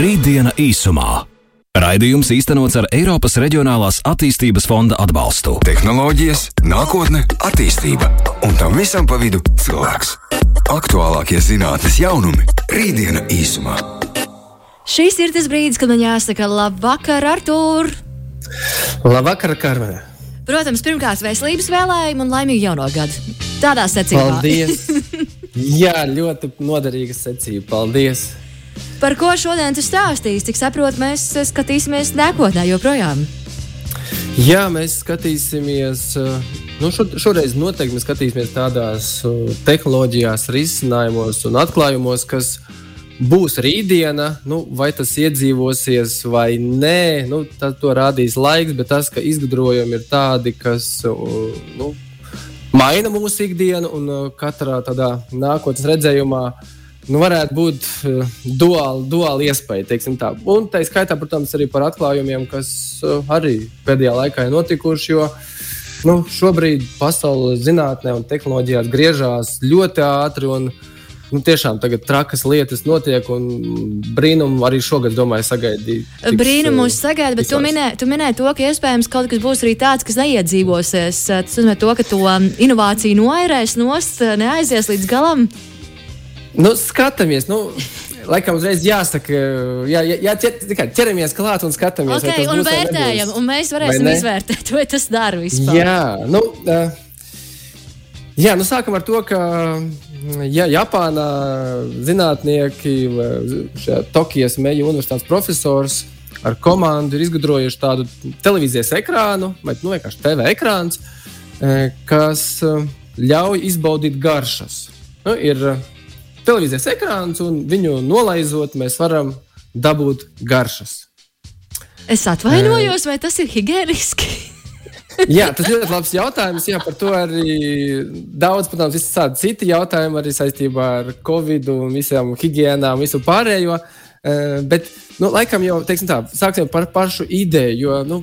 Rītdiena īsumā. Raidījums īstenots ar Eiropas Reģionālās attīstības fonda atbalstu. Tehnoloģijas, nākotne, attīstība un tam visam pa vidu cilvēks. Aktuālākie zinātnīs jaunumi - Rītdiena īsumā. Šis ir tas brīdis, kad man jāsaka, labvakar, Artur! Labvakar, Karmen! Protams, pirmkārt, veselības vēlējumu un laimīgu jauno gadu. Tādā secībā. Paldies! Jā, ļoti noderīga secība. Paldies! Par ko šodien tu stāstīsi? Cik saprotu, mēs skatīsimies nākotnē joprojām. Jā, mēs skatīsimies. Nu, šo, šoreiz noteikti mēs skatīsimies tādās tehnoloģijās, risinājumos un atklājumos, kas būs rītdiena. Nu, vai tas iedzīvosies vai nē, nu, to rādīs laiks, bet tas, ka izgudrojumi ir tādi, kas nu, maina mūsu ikdienu un katrā tādā nākotnes redzējumā nu, varētu būt uh, duāli, duāli iespēja. Un tā skaitā, protams, arī par atklājumiem, kas uh, arī pēdējā laikā ir notikuši. Jo, nu, šobrīd pasaules zinātnē un tehnoloģijās griežās ļoti ātri. Un, Nu, tiešām tagad trakas lietas notiek, un brīnumu arī šogad, domāju, sagaidīt. Brīnumu mūs sagaida, bet tu minēji tu minē to, ka iespējams kaut kas būs arī tāds, kas neiedzīvosies. Tas nozīmē to, ka to inovāciju noairēs nost, neaizies līdz galam. Nu, skatāmies. Nu. Laikam uzreiz jāsaka, jā, jā, jā ķer, ķeramies klāt un skatāmies. Okay, un vērtējam, un mēs varēsim izvērtēt, vai tas dara vispār. Jā, nu, jā, nu sākam ar to, ka ja, Japānā zinātnieki, Tokijas Meija universitātes profesors ar komandu ir izgudrojuši tādu televīzijas ekrānu, vai nu, vienkārši TV ekrāns, kas ļauj izbaudīt garšas. Nu, ir televīzijas ekrāns, un viņu nolaizot, mēs varam dabūt garšas. Es atvainojos, vai tas ir higiēniski? Jā, tas ir ļoti labs jautājums. Jā, par to arī daudz, protams, visādi citi jautājumi arī saistībā ar covid visām higiēnām, visu pārējo. Bet, nu, laikam jau tā, sāksim par pašu ideju, jo nu,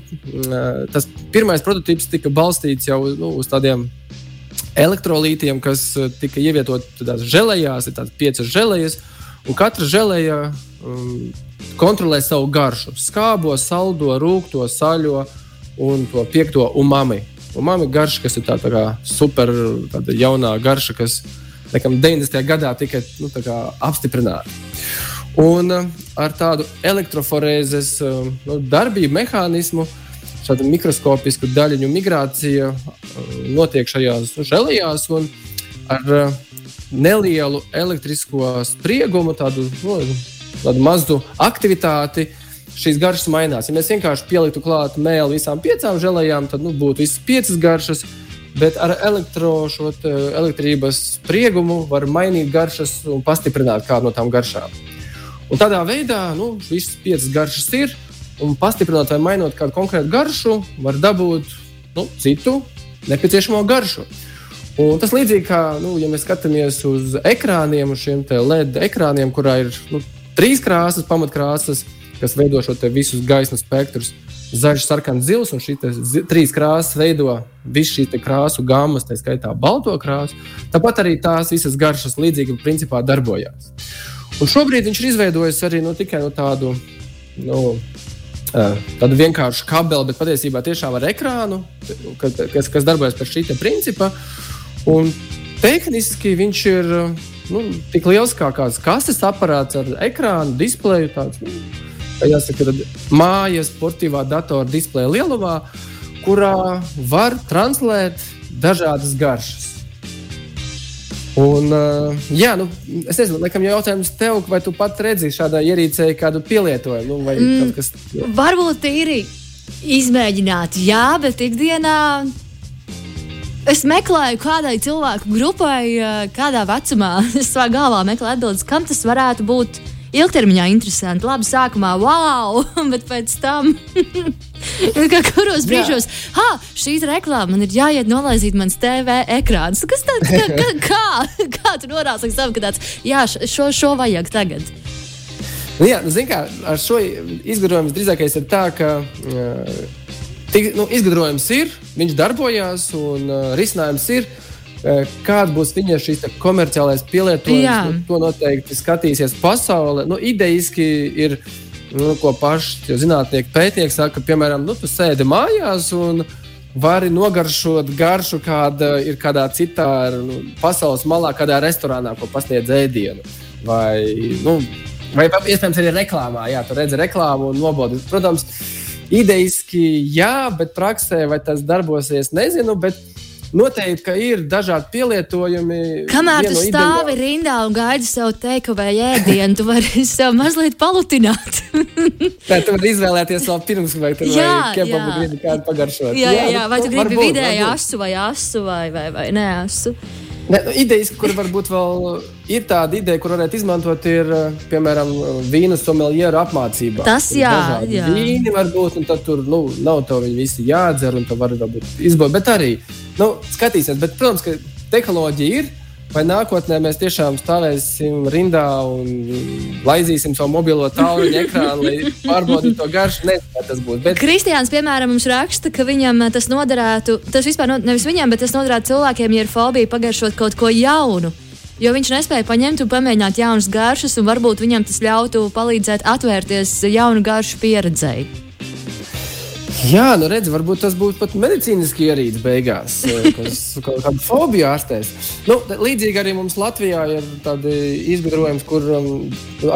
tas pirmais prototyps tika balstīts jau nu, uz tādiem elektrolītiem, kas eh, tika ievietoti tādās žēlējās, ir tādas piecas žēlējas, un katra žēlēja um, kontrolē savu garšu. Skābo, saldo, rūkto, saļo un to piekto umami. Umami garša, kas ir tā, tā kā super jaunā garša, kas nekam 90. gadā tika nu, apstiprināta. Un uh, ar tādu elektroforēzes uh, nu, darbību mehānismu uh, šāda mikroskopisku daļiņu migrācija uh, notiek šajās žēlijās un ar uh, nelielu elektrisko spriegumu, tādu, nu, tādu mazu aktivitāti. Šīs garšas mainās. Ja mēs vienkārši pieliktu klāt mēlu visām piecām žēlējām, tad nu, būtu visas piecas garšas. Bet ar elektro, šo, elektrības spriegumu var mainīt garšas un pastiprināt kādu no tām garšām. Un tādā veidā nu, visas piecas garšas ir un pastiprinot vai mainot kādu konkrētu garšu, var dabūt nu, citu nepieciešamo garšu. Un tas līdzīgi kā, nu, ja mēs skatāmies uz ekrāniem, uz šiem LED ekrāniem, kurā ir nu, trīs krāsas, pamatkrāsas, kas veido šo visus gaismas spektrus. Zaļš, sarkans, zils, un šīs trīs krāsas veido visu šīs krāsu gammas, tā skaitā balto krāsu. Tāpat arī tās visas garšas līdzīgi principā darbojās. Un šobrīd viņš ir izveidojis arī nu, tikai no tādu nu, tādu vienkāršu kabeli, bet patiesībā tiešām ar ekrānu, kas, kas darbojas pēc šī principa. Un tehniski viņš ir nu, tik liels kā kāds kastes aparāts ar ekrānu, displeju. Tāds, nu, jāsaka, mājas, sportīvā datora displeja lielumā, kurā var translēt dažādas garšas. Un, uh, jā, nu, es nezinu, laikam, jautājums tev, vai tu pat redzi šādā ierīcē kādu pielietojumu? Nu, mm, kas... Varbūt tīri izmēģināt, jā, bet ikdienā es meklēju kādai cilvēku grupai, kādā vecumā es savā galvā meklēju atbildes, kam tas varētu būt ilgtermiņā interesanti. Labi, sākumā wow, bet pēc tam, kuros brīžos, ah, šī reklāma man ir jāiet nolaizīt mans TV ekrāns. Kas tāds, kā, kā, kā, kā tu norādi savu, ka tāds, jā, šo, šo vajag tagad? Nu, jā, nu, kā, ar šo izgudrojumu drīzākais ir tā, ka uh, tik, nu, izgudrojums ir, viņš darbojās un uh, risinājums ir. Kāda būs viņa šīs komerciālais pielietojums, nu, to noteikti skatīsies pasaule. Nu, idejiski ir nu, ko paši zinātnieki pētnieki saka, ka, piemēram, nu, tu sēdi mājās un vari nogaršot garšu, kāda ir kādā citā nu, pasaules malā, kādā restorānā, ko pasniedz ēdienu. Vai, nu, vai iespējams arī reklāmā, jā, tu redzi reklāmu un nobodi. Protams, idejiski jā, bet praksē vai tas darbosies, nezinu. Bet, Noteikti, ka ir dažādi pielietojumi. Kamēr tu stāvi ideja... rindā un gaidi savu teiku vai ēdienu, tu vari sev mazliet palutināt. Tā tu vari izvēlēties vēl pirms, vai tu gribi kādu pagaršot. Jā, jā, jā. vai tu gribi vidēji asu vai asu vai, vai, vai neasu. Ne, nu, idejas, kur varbūt vēl ir tāda ideja, kur varētu izmantot, ir piemēram vīnu somelieru apmācība. Tas jā, jā. Vīni varbūt, un tad tur nu, nav to viņi visi jādzer, un to var varbūt izbaudīt. Bet arī nu, skatīsimies, bet, protams, ka tehnoloģija ir. Vai nākotnē mēs tiešām stāvēsim rindā un laizīsim savu mobilo tālruņa ekrānu, lai pārbaudītu to garšu? Nezinu, kā tas būs. Bet... Kristiāns, piemēram, mums raksta, ka viņam tas noderētu, tas vispār no, nevis viņam, bet tas noderētu cilvēkiem, ja ir fobija pagaršot kaut ko jaunu. Jo viņš nespēja paņemt un pamēģināt jaunas garšas, un varbūt viņam tas ļautu palīdzēt atvērties jaunu garšu pieredzēji. Jā, nu redz, varbūt tas būtu pat medicīniski ierīce beigās, eh, kas kaut kādu fobiju ārstēs. Nu, līdzīgi arī mums Latvijā ir tādi izgudrojumi, kur um,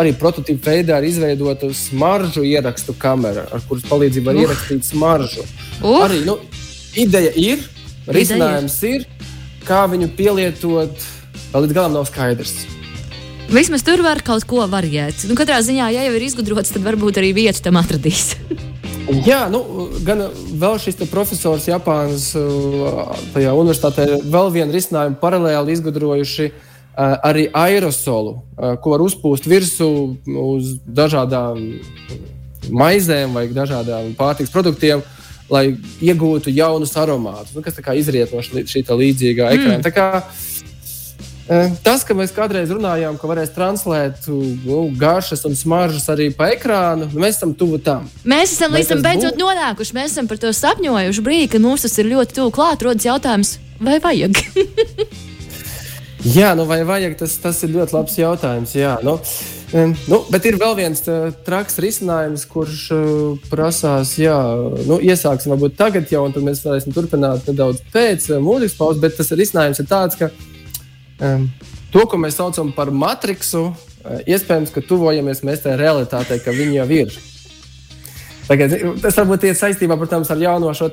arī prototypu veidā ir izveidota smaržu ierakstu kamera, ar kuras palīdzību var uh. ierakstīt smaržu. Uh. Arī nu, ideja ir, risinājums ir, kā viņu pielietot, vēl līdz galam nav skaidrs. Vismaz tur var kaut ko variēt. Nu, katrā ziņā, ja jau ir izgudrots, tad varbūt arī vietu tam atradīs. Jā, nu, gan vēl šis profesors Japānas tajā universitātē vēl vienu risinājumu paralēli izgudrojuši arī aerosolu, ko var uzpūst virsū uz dažādām maizēm vai dažādām pārtiks produktiem, lai iegūtu jaunus aromātus, nu, kas izriet no šī līdzīgā ekrāna. Mm. Tas, ka mēs kādreiz runājām, ka varēs translēt nu, garšas un smaržas arī pa ekrānu, nu, mēs esam tuvu tam. Mēs esam līdz tam beidzot bū... nonākuši. Mēs esam par to sapņojuši brīdi, kad mums tas ir ļoti tuvu klāt. Rodas jautājums, vai vajag? jā, nu vai vajag, tas, tas ir ļoti labs jautājums. Jā, nu, nu, bet ir vēl viens tā, traks risinājums, kurš uh, prasās, jā, nu, iesāksim varbūt tagad jau, un tad mēs varēsim turpināt nedaudz pēc uh, mūzikas pauzes, bet tas risinājums ir tāds, ka to, ko mēs saucam par matriksu, eh, iespējams, ka tuvojamies mēs tajā realitātei, ka viņi jau ir. Tagad, tas varbūt ir saistībā protams, ar jauno šo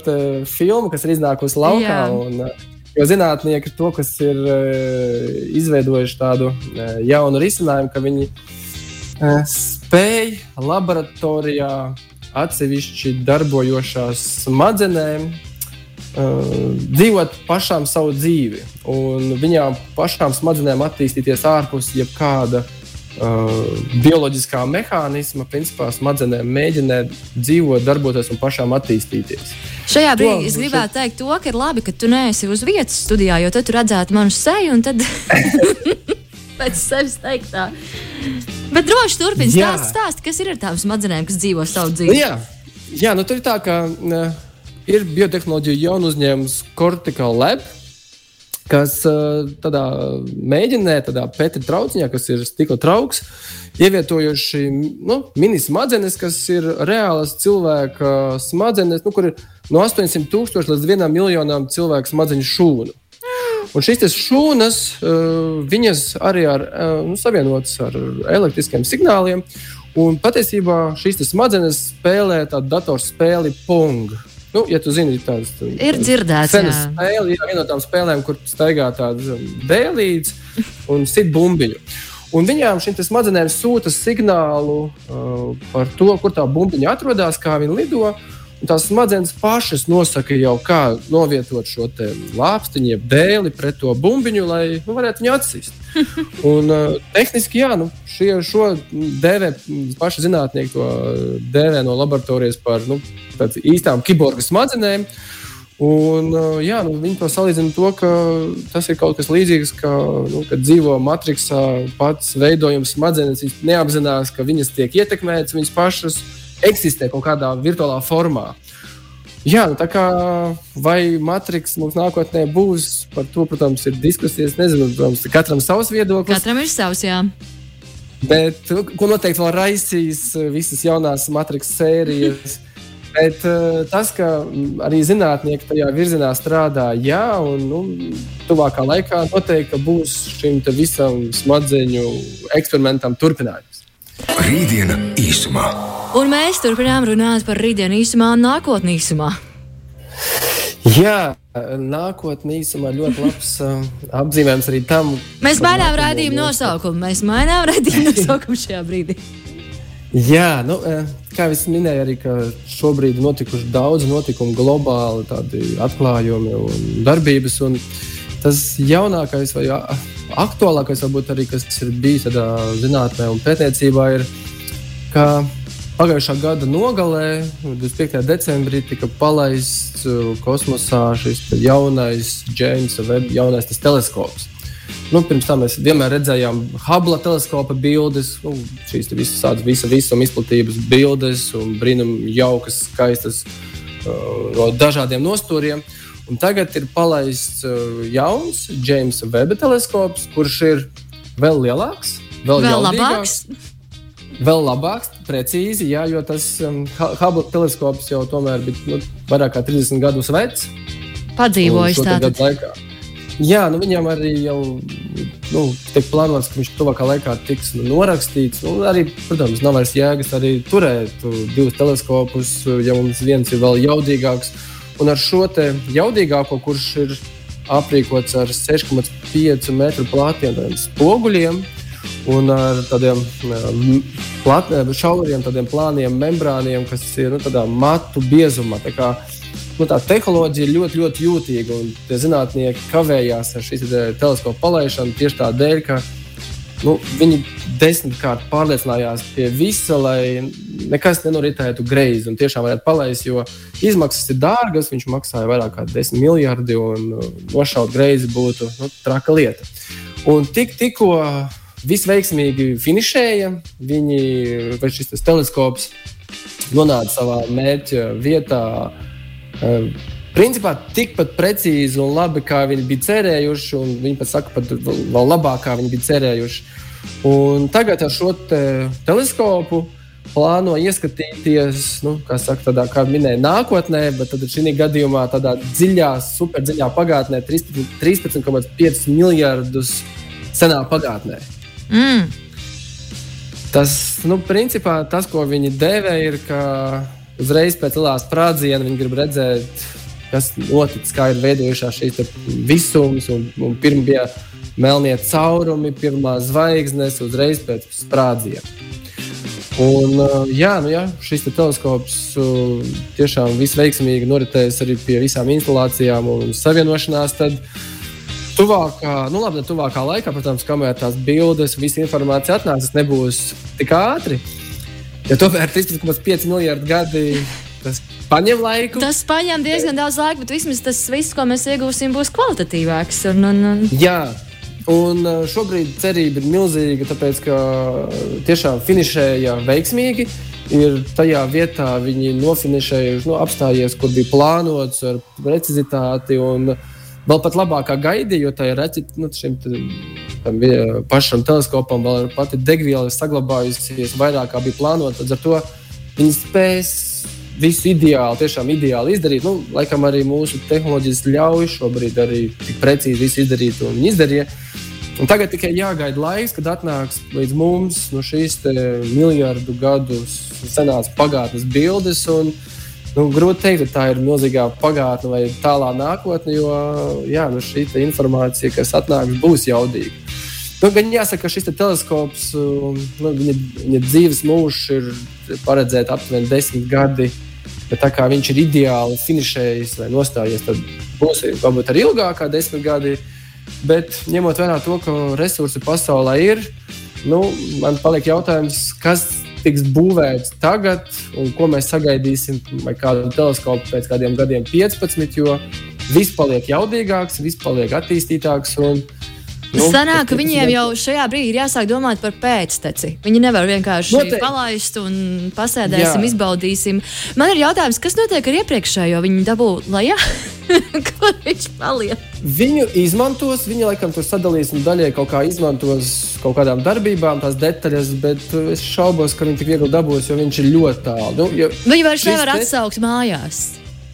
filmu, kas ir iznākusi laukā. Un, eh, jo zinātnieki to, kas ir eh, izveidojuši tādu jaunu risinājumu, ka viņi spēj laboratorijā atsevišķi darbojošās smadzenēm uh, dzīvot pašām savu dzīvi un viņām pašām smadzenēm attīstīties ārpus jebkāda uh, bioloģiskā mehānisma. Principā smadzenēm mēģināt dzīvot, darboties un pašām attīstīties. Šajā brīdī to, es gribētu šeit... teikt, to, ka ir labi, ka tu neesi uz vietas studijā, jo tad tu redzētu manu seju un tad pēc sevis teiktā. Bet droši turpini stāstīt, stāst, kas ir ar tām smadzenēm, kas dzīvo savu dzīvi. Jā, jā nu, tur ir tā, ka. Uh, ir biotehnoloģija jaunu uzņēmums Cortical Lab, kas tādā mēģinē, tādā Petra trauciņā, kas ir stikla trauks, ievietojuši nu, mini smadzenes, kas ir reālas cilvēka smadzenes, nu, kur ir no 800 tūkstošiem līdz 1 miljonam cilvēku smadzeņu šūnu. Un šīs šūnas, viņas arī ir nu, savienotas ar elektriskiem signāliem. Un patiesībā šīs smadzenes spēlē tādu datorspēli Pong. Nu, ja tu zini, tādas ir dzirdētas. Cenas spēle, jā, viena no tām spēlēm, kur staigā tāds um, dēlīts un sit bumbiņu. Un viņām šīm smadzenēm sūta signālu uh, par to, kur tā bumbiņa atrodas, kā viņa lido. Tās smadzenes pašas nosaka jau, kā novietot šo lāpstiņu, jeb dēli pret to bumbiņu, lai nu, varētu viņu atsist. Un, uh, tehniski, jā, nu, šie, šo dēvē paši zinātnieki to dēvē no laboratorijas par nu, īstām kiborga smadzenēm. Un, uh, jā, nu, viņi to salīdzina to, ka tas ir kaut kas līdzīgs, ka, nu, kad dzīvo matricā, pats veidojums smadzenes, neapzinās, ka viņas tiek ietekmētas, viņas pašas eksistē kaut kādā virtuālā formā. Jā, nu, tā kā vai matriks mums nākotnē būs, par to, protams, ir diskusijas. Nezinu, protams, katram savs viedoklis. Katram ir savs, jā. Bet, ko noteikti vēl raisīs visas jaunās matriks sērijas. Bet tas, ka arī zinātnieki tajā virzienā strādā, jā, un nu, tuvākā laikā noteikti būs šim visam smadzeņu eksperimentam turpinājums. Rītdiena īsumā. Un mēs turpinām runāt par rītdienu īsumā nākotnē īsumā. Jā, nākotnē īsumā ļoti labs uh, apzīmējums arī tam. Mēs mainām raidījumu nosaukumu. Mēs mainām raidījumu nosaukumu šajā brīdī. Jā, nu, kā jau minēju, arī šobrīd ir notikuši daudz notikumu, globāli tādi atklājumi un darbības. Un tas jaunākais vai aktuālākais, varbūt arī kas ir bijis tādā zinātnē un pētniecībā, ir, ka Pagājušā gada nogalē, 25. decembrī, tika palaists uh, kosmosā šis jaunais Jamesa Webb, jaunais teleskops. Nu, pirms tam mēs vienmēr redzējām Hubble teleskopa bildes, nu, šīs visas tādas visa, visuma izplatības bildes un brīnum jaukas, skaistas uh, no dažādiem nostūriem. Un tagad ir palaists uh, jauns Jamesa Webb teleskops, kurš ir vēl lielāks, vēl, vēl labāks vēl labāks, precīzi, jā, jo tas um, Hubble teleskops jau tomēr bija nu, vairāk kā 30 gadus vecs. Padzīvojis tādā laikā. Jā, nu viņam arī jau nu, tiek plānots, ka viņš tuvākā laikā tiks nu, norakstīts. Nu, arī, protams, nav vairs jēgas arī turēt divus teleskopus, ja mums viens ir vēl jaudīgāks. Un ar šo jaudīgāko, kurš ir aprīkots ar 6,5 metru platiem spoguļiem, un ar tādiem plat, šauriem, tādiem plāniem, membrāniem, kas ir nu, matu biezumā. Tā kā, nu, tā tehnoloģija ir ļoti, ļoti jūtīga. Zinātnieki kavējās ar šīs te teleskopu palaišanu tieši tādēļ, ka nu, viņi desmitkārt pārliecinājās pie visa, lai nekas nenoritētu greizi un tiešām varētu palaist, jo izmaksas ir dārgas. Viņš maksāja vairāk kā 10 miljardi un nošaut greizi būtu nu, traka lieta. Un tik, tikko visveiksmīgi finišēja. Viņi, vai šis teleskops nonāca savā mērķa vietā. Um, principā tikpat precīzi un labi, kā viņi bija cerējuši, un viņi pat saka, pat vēl labāk, kā viņi bija cerējuši. Un tagad ar šo te teleskopu plāno ieskatīties, nu, kā saka, tādā, kā minēja, nākotnē, bet šī gadījumā tādā dziļā, superdziļā pagātnē, 13,5 miljardus senā pagātnē. Mm. Tas, nu, principā, tas, ko viņi dēvē, ir, ka uzreiz pēc lielā sprādziena viņi grib redzēt, kas noticis, kā ir veidojušās šīs visums. Un, un pirmie bija melnie caurumi, pirmā zvaigznes uzreiz pēc sprādziena. Un, uh, jā, nu, jā, šis te teleskops uh, tiešām visveiksmīgi noritējis arī pie visām instalācijām un savienošanās. Tad, uh, tuvākā, nu labi, tuvākā laikā, protams, kamēr tās bildes, visa informācija atnāks, tas nebūs tik ātri. Ja tomēr 13,5 miljardi gadi tas paņem laiku. Tas paņem diezgan daudz laika, bet vismaz tas viss, ko mēs iegūsim, būs kvalitatīvāks. Un, un, un... Jā. Un uh, šobrīd cerība ir milzīga, tāpēc ka tiešām finišēja veiksmīgi. Ir tajā vietā viņi nofinišējuši, nu, apstājies, kur bija plānots ar precizitāti. Un, vēl pat labākā gaidīja, jo tā ir redzēt, nu, šim tam pašam teleskopam vēl ir pati degviela saglabājusies vairāk kā bija plānota. Līdz ar to viņi spēs visu ideāli, tiešām ideāli izdarīt. Nu, laikam arī mūsu tehnoloģijas ļauj šobrīd arī tik precīzi visu izdarīt, un viņi izdarīja. Un tagad tikai jāgaida laiks, kad atnāks līdz mums no šīs miljardu gadu senās pagātnes bildes. Un, Nu, grūti teikt, ka tā ir milzīgā pagātne vai tālā nākotne, jo jā, nu, šī informācija, kas atnāks, būs jaudīga. Nu, gan jāsaka, ka šis te teleskops, um, nu, viņa, viņa dzīves mūžs ir paredzēts aptuveni desmit gadi. Bet tā kā viņš ir ideāli finišējis vai nostājies, tad būs varbūt arī ilgākā desmit gadi. Bet ņemot vērā to, ka resursi pasaulē ir, nu, man paliek jautājums, kas tiks būvēts tagad, un ko mēs sagaidīsim, vai kādu teleskopu pēc kādiem gadiem, 15, jo viss paliek jaudīgāks, viss paliek attīstītāks. Un, Nu, Sanāk, ka viņiem jau šajā brīdī ir jāsāk domāt par pēcteci. Viņi nevar vienkārši Noteikti. palaist un pasēdēsim, Jā. izbaudīsim. Man ir jautājums, kas notiek ar iepriekšējo? Viņi dabū lejā? Kur viņš paliek? Viņu izmantos, viņi laikam tur sadalīs un daļai kaut kā izmantos kaut kādām darbībām, tās detaļas, bet es šaubos, ka viņi tik viegli dabūs, jo viņš ir ļoti tālu. Nu, jo Viņu vairs nevar te- atsaukt mājās.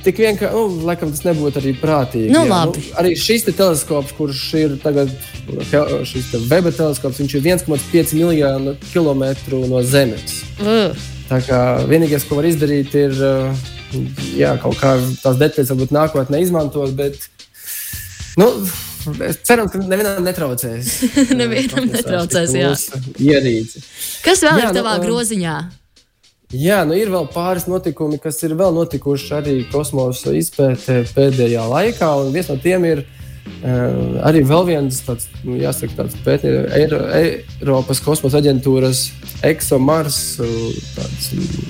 Tik vienkārši, nu, laikam tas nebūtu arī prātīgi. Nu, jā. labi. arī šis te teleskops, kurš ir tagad šis te Weba teleskops, viņš ir 1,5 miljonu kilometru no Zemes. Uh. Tā kā vienīgais, ko var izdarīt, ir uh, jā, kaut kā tās detaļas, varbūt nākotnē izmantot, bet nu, ceru, ka nevienam netraucēs. Nevienam netraucēs, jā. Ierīci. Kas vēl Jā, ir nu, tavā um, groziņā? Jā, nu ir vēl pāris notikumi, kas ir vēl notikuši arī kosmosa izpētē pēdējā laikā. un Viens no tiem ir uh, arī vēl viens tāds, nu, jāsaka, tāds pētījums, Eiro, Eiropas kosmosa aģentūras ExoMars. uh, Tāds, mm,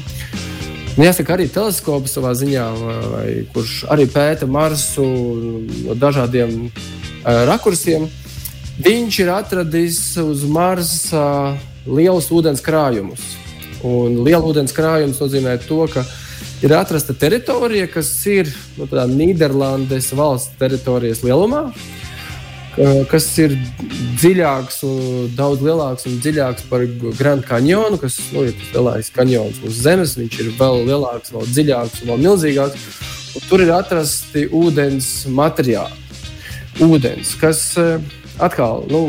nu, jāsaka, arī teleskops savā ziņā, vai, kurš arī pēta Marsu no dažādiem uh, rakursiem. Viņš ir atradis uz Marsa lielus ūdens krājumus. Un liela ūdens krājums nozīmē to, ka ir atrasta teritorija, kas ir nu, Nīderlandes valsts teritorijas lielumā, ka- kas ir dziļāks, daudz lielāks un dziļāks par Grand Canyonu, kas nu, ir tas lielākais kanjons uz Zemes. Viņš ir vēl lielāks, vēl dziļāks un vēl milzīgāks. Un tur ir atrasti ūdens materiāli. Ūdens, kas eh, atkal nu,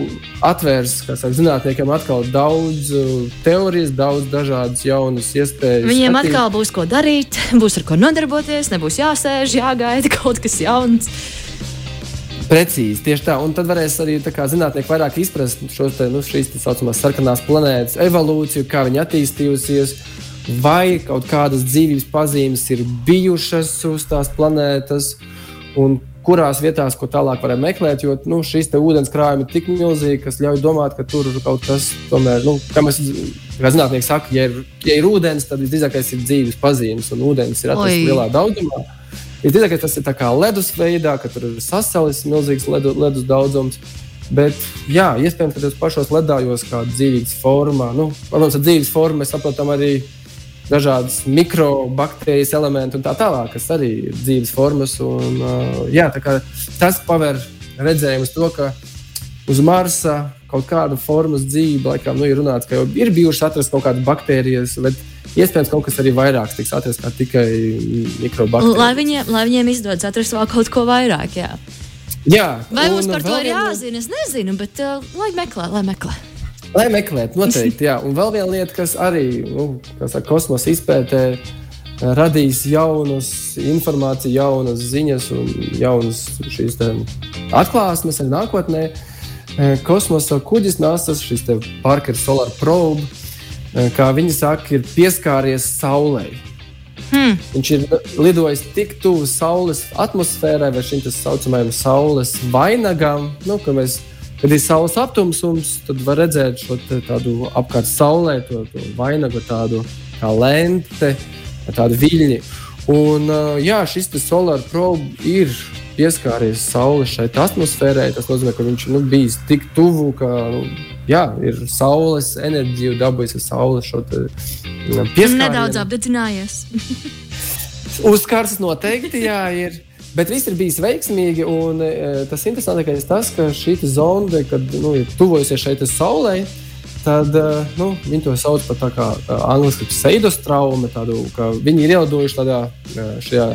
atvērs saka, zinātniekiem atkal daudz eh, teorijas, daudz dažādas jaunas iespējas. Viņiem skatīt. atkal būs ko darīt, būs ar ko nodarboties, nebūs jāsēž, jāgaida kaut kas jauns. Precīzi, tieši tā. Un tad varēs arī zinātnieki vairāk izprast šos te, nu, šīs tā saucamās sarkanās planētas evolūciju, kā viņa attīstījusies, vai kaut kādas dzīvības pazīmes ir bijušas uz tās planētas, un kurās vietās, ko tālāk varam meklēt. Jo nu, šīs te ūdenskrājumi ir tik milzīgi, kas ļauj domāt, ka tur kaut kas tomēr, nu, kā mēs kā zinātnieki saka, ja ir, ja ir ūdens, tad visdrīzākais ir dzīves pazīmes, un ūdens ir atrasts lielā daudzumā. Visdrīzāk tas ir kā ledus veidā, ka tur ir sasalis milzīgs ledu, ledus daudzums. Bet, jā, iespējams, ka tas pašos ledājos kā dzīves formā. Nu, protams, ar dzīves formu mēs saprotam arī dažādas mikrobaktērijas elementi un tā tālāk, kas arī ir dzīves formas. Un, uh, jā, tas paver redzējumu uz to, ka uz Marsa kaut kāda formas dzīve, laikam, nu, ir runāts, ka jau ir bijušas atrastas kaut kādas baktērijas, iespējams kaut kas arī vairāk tiks atrasts kā tikai mikrobaktērijas. Lai viņiem, lai viņiem izdodas atrast vēl kaut ko vairāk. Jā. Jā, Vai mums par to ir jāzina? Es nezinu, bet uh, lai meklē, lai meklē. Lai meklētu, noteikti. Jā. Un vēl viena lieta, kas arī nu, ar kosmosa izpētē radīs jaunus informāciju, jaunas ziņas un jaunas šīs atklāsmes arī nākotnē. Eh, Kosmosa kuģis NASA, šis Parker Solar Probe, eh, kā viņi saka, ir pieskāries Saulei. Hmm. Viņš ir lidojis tik tuvu Saules atmosfērai, vai šim tā saucamajam Saules vainagam, nu, ka mēs, kad ir Saules aptumsums, tad var redzēt šo tādu apkārt Saulē, to, to vainagu, tādu kā lente, tādu viļņu. Un, jā, šis Solar Probe ir pieskāries Saules šai atmosfērai. Tas nozīmē, ka viņš nu, bijis tik tuvu, ka nu, jā, ir Saules enerģija dabūjis ar Saules šo pieskārienu. Nedaudz apdedzinājies. Uzkars noteikti jā, ir. Bet viss ir bijis veiksmīgi. Un, e, tas interesantākais ir tas, ka šī zonde, kad nu, ir tuvojusies šeit saulē, tad e, nu, viņi to sauc par tā kā e, angļuiski pseidostraume. Tādu, ka viņi ir ielidojuši tādā šajā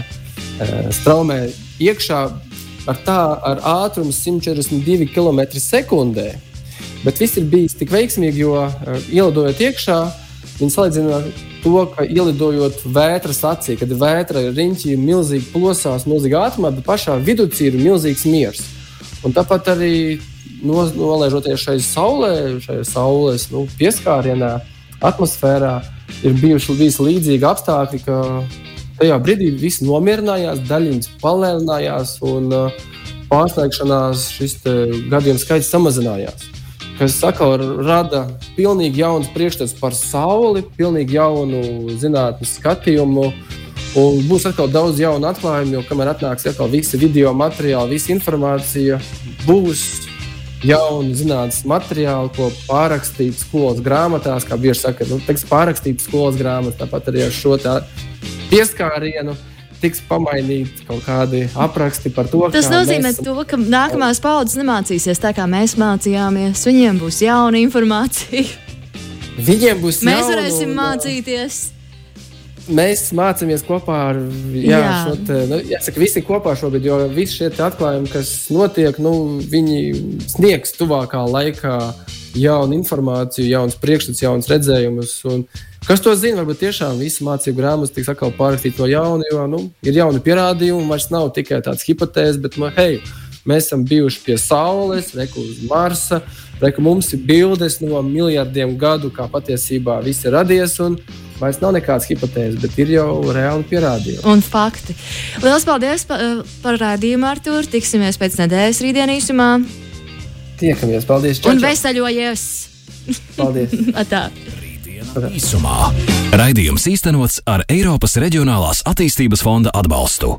straumē iekšā ar, tā, ar ātrumu 142 km/h. Bet viss ir bijis tik veiksmīgi, jo ielidojot iekšā, viņi salīdzina ar to, ka ielidojot vētras acī, kad vētra riņķī milzīgi plosās, milzīgi ātrumā, bet pašā vidū ir milzīgs miers. Un tāpat arī no, nolaižoties šai saulē, šajā saules nu, pieskārienā, atmosfērā, ir bijuši bijis līdzīgi apstākļi, ka tajā brīdī viss nomierinājās, daļiņas palēninājās un pārsniegšanās šis gadījums skaits samazinājās. Kas atkal rada pilnīgi jaunu priekšstatu par Sauli, pilnīgi jaunu zinātnīs skatījumu. Un būs atkal daudz jaunu atklājumu, jo kamēr atnāks atkal visi video materiāli, visa informācija, būs jauni zinātnīs materiāli, ko pārrakstīt skolas grāmatās. Kā bieži saka, nu, teiks, pārrakstīt skolas grāmatā, tāpat arī ar šo pieskārienu. Tiks pamainīti kaut kādi apraksti par to. Tas nozīmē, mēs... to, ka nākamās paudzes nemācīsies tā, kā mēs mācījāmies. Viņiem būs jauna informācija. Viņiem būs Mēs jauna, varēsim un, mācīties. Mēs mācāmies kopā ar jā, Jā. šo te, nu, jāsaka, visi kopā šobrīd, jo visi šie atklājumi, kas notiek, nu, viņi sniegs tuvākā laikā jaunu informāciju, jaunas priekšstats, jaunas redzējumus. Un, kas to zina, varbūt tiešām visas mācību grāmatas tiks atkal pārrakstītas no jauna, jo nu, ir jauni pierādījumi, vairs nav tikai tāds hipotēzes, bet, nu, hei, mēs esam bijuši pie Saules, reku uz Marsa, reku mums ir bildes no miljardiem gadu, kā patiesībā viss ir radies. Un, Vairs nav nekādas hipotēzes, bet ir jau reāli pierādījumi. Un fakti. Lielas paldies par, par rādījumu, Artur. Tiksimies pēc nedēļas rītdienā īsumā. Tiekamies, paldies! Čau, Un čau. veseļojies! Paldies! Īsumā raidījums īstenots ar Eiropas Reģionālās attīstības fonda atbalstu.